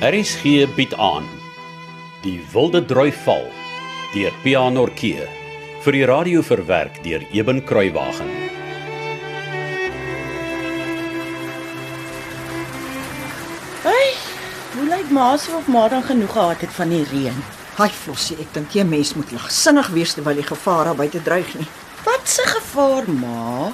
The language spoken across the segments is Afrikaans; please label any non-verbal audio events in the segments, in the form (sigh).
RSG bied aan Die Wilde Droi Val deur Pianorkee vir die radio verwerk deur Eben Kruiwagen. Hey, hoe lyk ma se of ma dan genoeg gehad het van die reën? Haai Flossie, ek dink jy mens moet lagsinnig wees terwyl die gevaar daar buite dreig nie. Wat se gevaar, ma?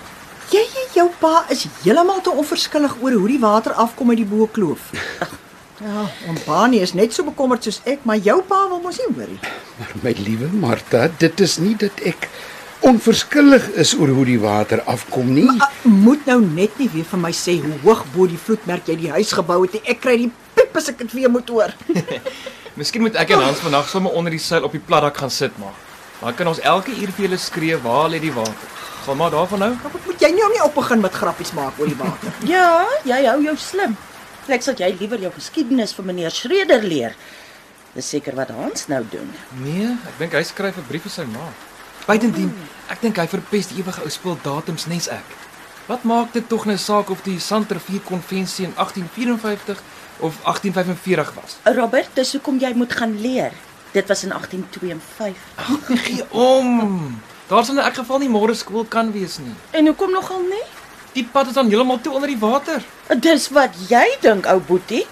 Jy en jou pa is heeltemal te onverskillig oor hoe die water afkom uit die boekloof. (laughs) Ja, en Bani is net so bekommerd soos ek, maar jou pa wil mos nie hoor nie. Maar my liewe Martha, dit is nie dat ek onverskillig is oor hoe die water afkom nie. Maar uh, moet nou net nie weer vir my sê hoe hoog bo die vloedmerk jy die huis gebou het nie. Ek kry die piep as ek dit weer moet hoor. (laughs) Miskien moet ek en Hans vandag sommer onder die seil op die platdak gaan sit maar. Dan kan ons elke uur vir julle skree waar lê die water. Gaan maar daarvan nou. Wat moet jy nou nie op begin met grappies maak oor die water? (laughs) Ja, jy hou jou slim. Ek sal jy liewer jou geskiedenis vir meneer Schreder leer. Dis seker wat Hans nou doen. Nee, ek dink hy skryf 'n brief vir sy ma. Buitendien, ek dink hy verpes die ewige ou spul datums nes ek. Wat maak dit tog nou saak of die Santervier konvensie in 1854 of 1845 was? Robert, dis hoekom jy moet gaan leer. Dit was in 1852. Gee om. Daar sal in elk geval nie môre skool kan wees nie. En hoekom nogal nie? Die pad is dan heeltemal toe onder die water. Dis wat jy dink, ou boetie.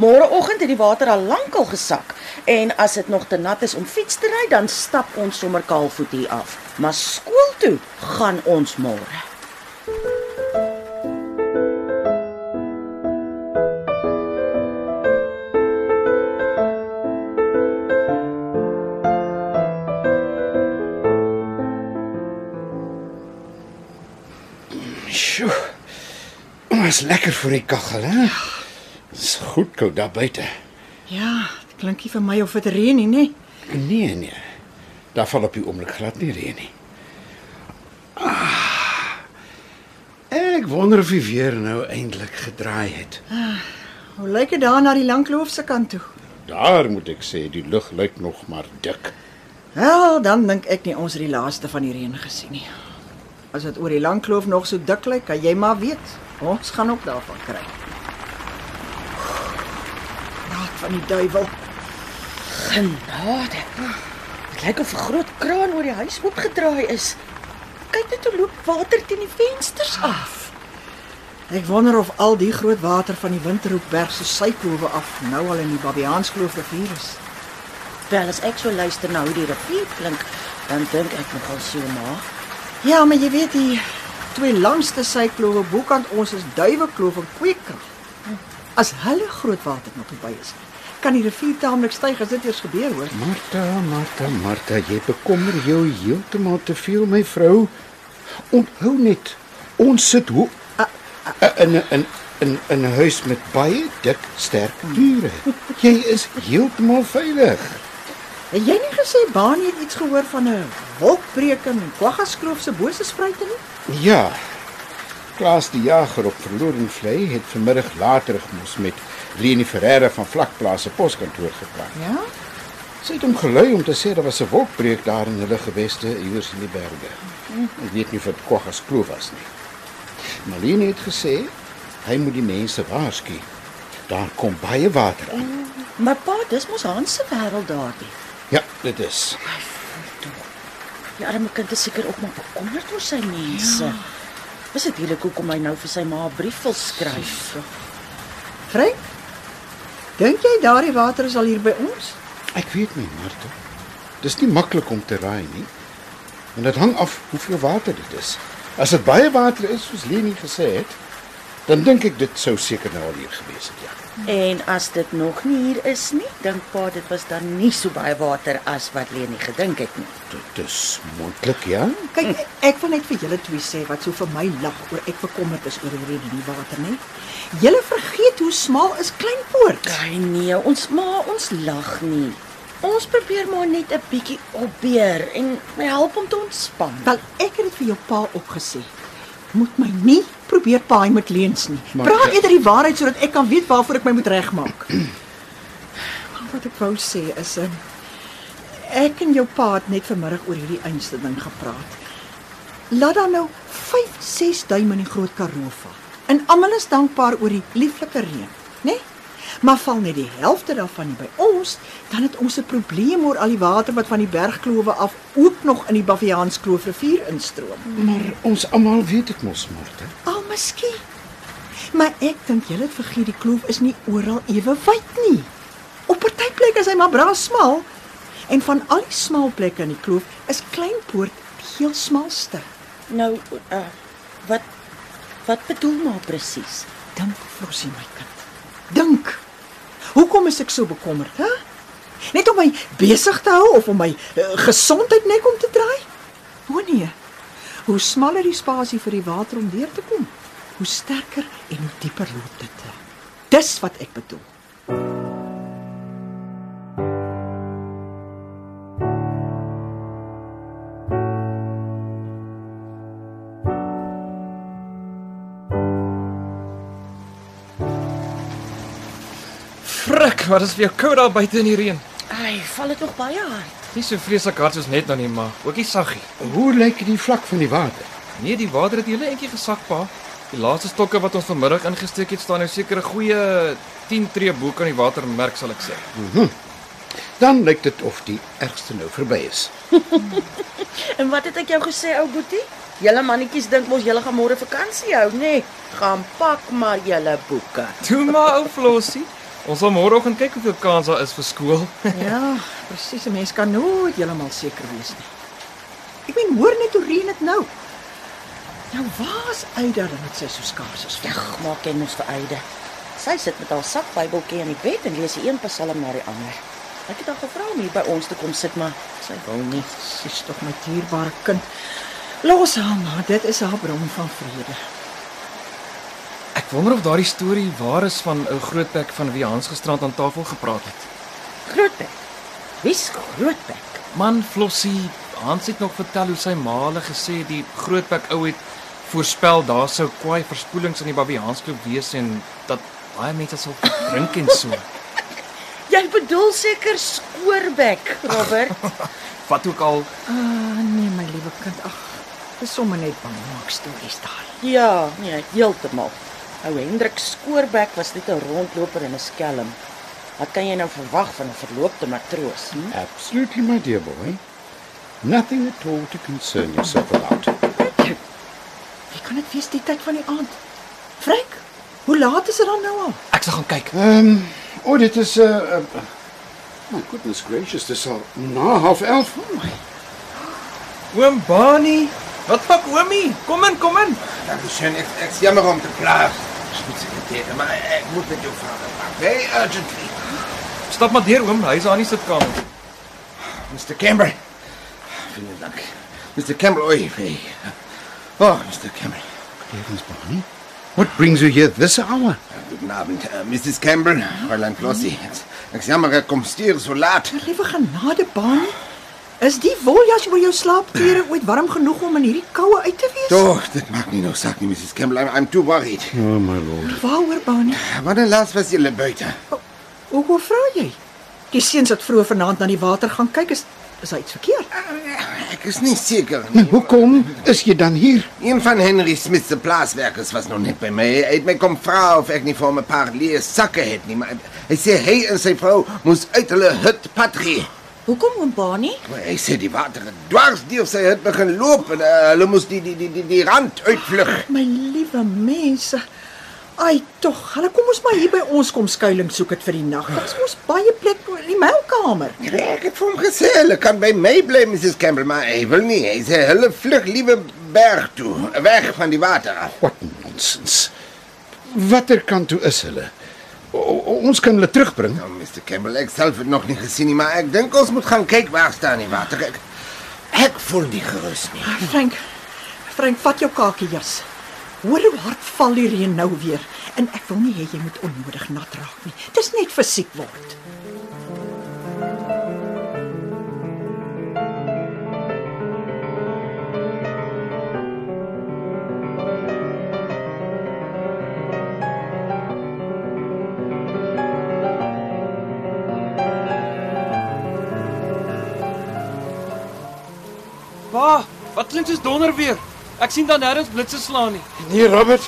Môreoggend het die water al lankal gesak en as dit nog te nat is om fiets te ry, dan stap ons sommer kaalvoet hier af. Maar skool toe gaan ons môre. Is lekker vir die kaggel, hè? Dis goed koud daar buite. Ja, dit klink nie vir my of dit reën nie, nê? Nee, nee. Daar val op die oomblik glad nie reën nie. Ah, ek wonder of die weer nou eintlik gedraai het. Hoe lyk dit daar na die Lankloof se kant toe? Daar moet ek sê die lug lyk nog maar dik. Wel, dan dink ek nie ons het die laaste van die reën gesien nie. As dit oor die Langkloof nog so dik lyk, kan jy maar weet, ons gaan ook daarvan kry. Raad van die duiwel. Genade. Dit lyk of 'n groot kraan oor die huis opgedraai is. Kyk net hoe loop water teen die vensters af. Ek wonder of al die groot water van die Winterhoekberg se syklowe af nou al in die Babiaanskloof rivier is. Wel as ek so luister na hoe die rivier klink, dan dink ek nogal so maar. Ja, maar jy weet die twee langste syklowe bokant ons is Duiwekloof en Kweekkrag. As hulle groot water nog by is, kan die rivier taamlik styg as dit eers gebeur hoor. Martha, Martha, Martha, jy bekommer jou heeltemal te veel, my vrou. Onthou net, ons sit hoe in 'n in in in 'n huis met baie dik, sterk mure. (laughs) Jy is heeltemal veilig. Het jy nie gesê Bani het iets gehoor van 'n wolkbreek in Kwaggaskloof se bose spruite nie? Ja. Klaas die jager op Verlorenvlei het vanmiddag later gemoes met Leni Ferreira van Vlakplaas se poskantoor gepraat. Ja. Sy het hom gelei om te sê daar was 'n wolkbreek daar in hulle geweste iewers in die berge. Ek weet nie of dit Kwaggas kloof was nie. Malene het gesê hy moet die mense waarsku. Daar kom baie water aan. Maar pa, dis mos Hans se wêreld daardie. Dit is. Die arme kind is seker ook maar bekommerd oor sy mense. Ja. Is dit hierdie hoekom hy nou vir sy ma 'n brief wil skryf? Frank? Dink jy daardie water is al hier by ons? Ek weet nie, Martha. Dis nie maklik om te raai nie. En dit hang af hoeveel water dit is. As dit baie water is, soos Leni gesê het, dan dink ek dit sou seker nou al hier gewees het, ja. En as dit nog nie hier is nie, dink pa dit was dan nie so baie water as wat Leni gedink het nie. Dit is moontlik, ja. Kyk, ek, ek wil net vir julle twee sê wat so vir my lag oor ek bekommerd is oor hierdie die water, né? Julle vergeet hoe smal is Kleinpoort. Ai nee, ons ma, ons lag nie. Ons probeer maar net 'n bietjie opbeer en help om te ontspan. Wel, ek het dit vir jou pa opgesê. Moet my nie probeer paai met leuns nie. Maar- Praat eerder die waarheid sodat ek kan weet waarvoor ek my moet regmaak. (clears throat) Maar wat ek wou sê is 'n ek en jou pa het net vanmiddag oor hierdie einste ding gepraat. Laat dan nou 5, 6 duim in die groot Karoo val. En almal is dankbaar oor die lieflike reën, né? Nee? Maar val net die helfte daarvan nie by ons, dan het ons 'n probleem oor al die water wat van die bergklowe af ook nog in die Baviaanskloof rivier instroom. Maar ons almal weet dit mos, Martha. Al oh, miskien. Maar ek dink julle het vergeet die kloof is nie oral ewe wyd nie. Op party plekke is hy maar braa smal. En van al die smal plekke in die kloof is Kleinpoort die heel smalste. Nou, uh, wat wat bedoel maar presies? Dink, Flossie my kind. Dink. Hoekom is ek so bekommerd, hè? Net om my besig te hou of om my uh, gesondheid nek om te draai? O nee. Hoe smaller die spasie vir die water om deur te kom, hoe sterker en hoe dieper loop dit. Dis wat ek bedoel. Wat is vir jou koud daar buite in die reën? Ai, val dit nog baie hard. Nie so vreeslik hard soos net nou nie, maar ook nie saggie. Hoe lyk die vlak van die water? Nee, die water het hele entjie gesak, pa. Die laaste stokke wat ons vanmiddag ingesteek het, staan nou seker 'n goeie 10 tree bo kan die water merk, sal ek sê. Dan lyk dit of die ergste nou verby is. (laughs) En wat het ek jou gesê, ou Boetie? Julle mannetjies dink mos julle gaan môre vakansie hou, nê? Nee, gaan pak maar julle boeke. Toe maar ou Flossie. Ons sal môreoggend kyk hoeveel kans daar is vir skool. (laughs) Ja, presies. 'n Mens kan nooit heeltemal seker wees nie. Ek meen, hoor net hoe reën dit nou. Nou waar's Aida dan met sy so skaars is? Ag, maak ken mos vir Eide. Sy sit met haar sak Bybeltjie in die bed en lees die een Psalm na die ander. Ek het haar gevra om hier by ons te kom sit, maar sy wou nie. Sy's tog my dierbare kind. Los haar maar, dit is haar bron van vrede. Wonder of daardie storie waar is van ou Grootbek van wie Hans gisterand aan tafel gepraat het. Grootbek. Wie's Grootbek? Man Flossie, Hans het nog vertel hoe sy ma hulle gesê die Grootbek ou het voorspel daar sou kwaai verspoelings in die Babiaanskloof wees en dat baie mense sal drink en so. (laughs) Jy bedoel seker Skoorbek, Robert. (laughs) Wat ook al, Ah, nee my liewe kind. Ag, dis sommer net bang maak stories daar. ja, nee, heeltemal. Ou Hendrik Skoorbek was net 'n rondloper en 'n skelm. Wat kan jy nou verwag van 'n verloopte matroos? Hm? Absolutely, my dear boy. Nothing at all to concern yourself about. Wie kan dit wees die tyd van die aand? Frank, hoe laat is dit dan nou al? ek sal gaan kyk. Ehm, um, oh, dit is uh, uh My goodness gracious, dis al na half 11. Oh my. Oom Bani, wat maak oomie? Kom in, kom in. Dankeschön. Ek ek's jammer om te pla. Spoedsekretäre, maar ek moet met jou vader praat. Very urgently. Stap maar deur oom, hy's aan die sitkamer. Mr. Campbell. Vielen Dank. Mr. Campbell, oei, hey. Oh, Mr. Campbell. Heavens, Barney. What brings you here this hour? Guten Abend, uh, Mrs. Campbell, Fräulein Flossie. Ek's ek's jammer ek kom stuur so laat. Liewe genade baan. Is die woljas oor jou slaapklere ooit warm genoeg om in hierdie koue uit te wees? Doch, dit maak nie nou saak nie, Mrs. Campbell. I'm, I'm too worried. Oh my lord. Waaroor baan? Wanneer laas was julle buite? Hoe hoe vra jy? Die seuns wat vroeër vanaand na die water gaan kyk is is daar iets verkeerd? Ek is nie seker nie. Hoekom is jy dan hier? Een van Henry Smith se plaaswerkers was nog net by my. Hy het my kom vra of ek nie vir hom 'n paar leë sakke het nie, maar hy sê hy en sy vrou moes uit hulle hut pad gee. Hoekom oom Bani? Hy sê die water het dwars deur sy hut begin loop en uh, hulle moes die die die die, die rand uitvlug. My liewe mense. Ai tog, hulle kom ons maar hier by ons kom skuilings soek dit vir die nag. Daar's mos baie plek in die melkkamer. Ek het vir hom gesê hulle kan by my bly, Mrs. Campbell, maar hy wil nie. Hy sê hulle vlug liewe berg toe, weg van die water af. What nonsense. Watter kant toe is hulle? O, ons kan hulle terugbring. Nou, Mr. Campbell, ek self het nog nie gesien nie, maar ek dink ons moet gaan kyk waar staan die water. Ek, ek voel nie gerus nie. Frank. Frank, vat jou kakies. Hoor hoe hard val die reën nou weer en ek wil nie hê jy moet onnodig nat raak nie. Dis net fisiek word. Pa, wat klink soos donder weer? Ek sien dan nêrens blitse slaan nie. Nee, Robert.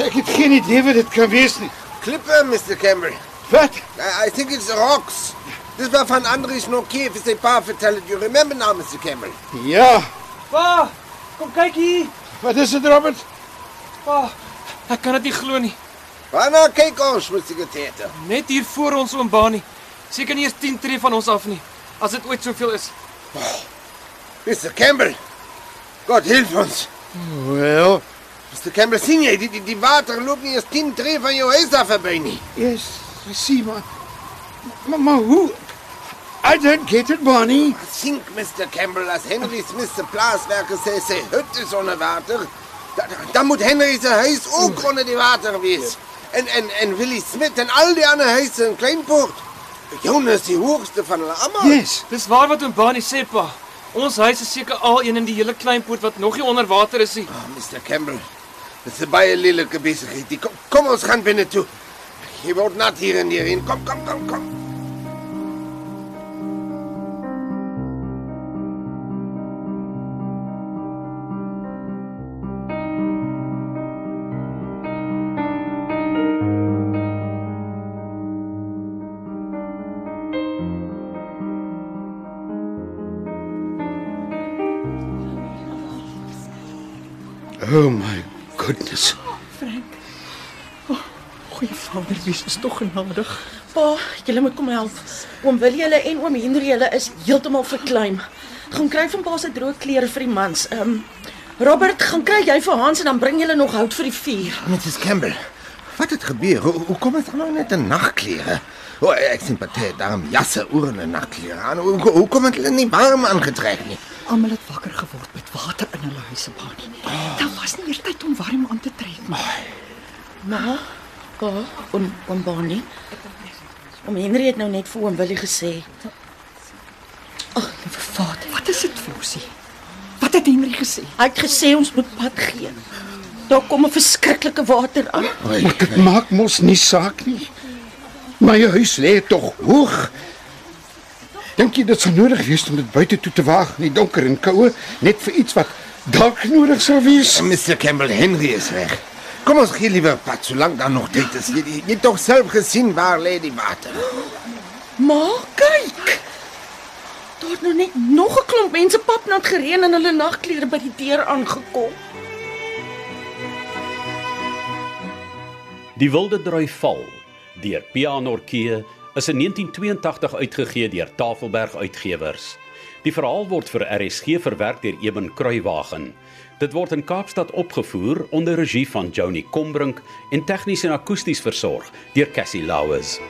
Ek het geen idee wat dit kan wees nie. Klippe, Mr. Campbell. Wat? I, I think it's rocks. Dis was van Andries Norkier vir sy pa vertel het. You remember now, Mr. Campbell? Ja. Pa, kom kyk hier. Wat is dit, Robert? Pa, ek kan dit nie glo nie. Waarna kyk ons, Mr. Getete? Net hier voor ons oom Bani. Seker nie eens 10 tree van ons af nie. As dit ooit soveel is. Mr. Campbell. God help ons. Wel, Mr. Campbell, sien jy, die, die, die water loop nie eens 10 tree van jou huis af verby nie. yes, I see maar. Maar, maar hoe? I don't get it, Bonnie. Sink, Mr. Campbell, as Henry Smith se plaaswerker sê sy hut is onder water, da- da- dan moet Henry se huis ook onder die water wees. En en en Willie Smith en al die ander huise in Kleinpoort. Jonas die hoogste van hulle almal. Yes. Dis waar wat oom Bani sê, pa. Ons huis is seker al een in die hele kleinpoort wat nog nie onder water is nie. Oh, Mr. Campbell, dit is baie lelike besigheid. Kom, kom ons gaan binne toe. Jy word nat hier in hierin. Kom, kom, kom, kom. Oh my goodness. Goeie Vader, wees ons tog genadig. Pa, julle moet kom help. Oom Willie hulle en oom Henry hulle is heeltemal verkleim. Gaan kry van pa se droë klere vir die mans. Ehm um, Robert, gaan kry jy vir Hans en dan bring julle nog hout vir die vuur. Mrs. Campbell, wat het gebeur? Hoe, hoe kom dit nou net in nagklere? O, ek sien party daarom jasse en nagklere aan. Hoe, hoe, hoe kom dit hulle nie warm aangetrek nie? Almal het wakker geword met water in hulle huise baan. Daar was nie eers tyd om warm aan te trek nie. Ma, pa, oom oom Bonnie. Oom Henry het nou net vir oom Willie gesê. Ag, liewe Vader. Wat is dit, Flosie? Wat het Henry gesê? Hy het gesê ons moet pad gee. Daar kom 'n verskriklike water aan. Oei, Maar dit maak mos nie saak nie. My huis lê tog hoog. Dink jy dit sou nodig wees om dit buite toe te waag in die donker en koue net vir iets wat dalk nodig sou wees? Mr. Campbell, Henry is weg. Kom ons gee liewer pad solank daar nog tyd is. Jy, jy, het tog self gesien waar lê die water. Maar kyk. Daar het nou net nog 'n klomp mense pap nat gereën en hulle nagklere by die deur aangekom. Die Wilde Drui Val deur P.A. Norkee is in 1982 uitgegee deur Tafelberg Uitgewers. Die verhaal word vir RSG verwerk deur Eben Kruiwagen. Dit word in Kaapstad opgevoer onder regie van Joni Combrink en tegnies en akoesties versorg deur Cassie Lauers.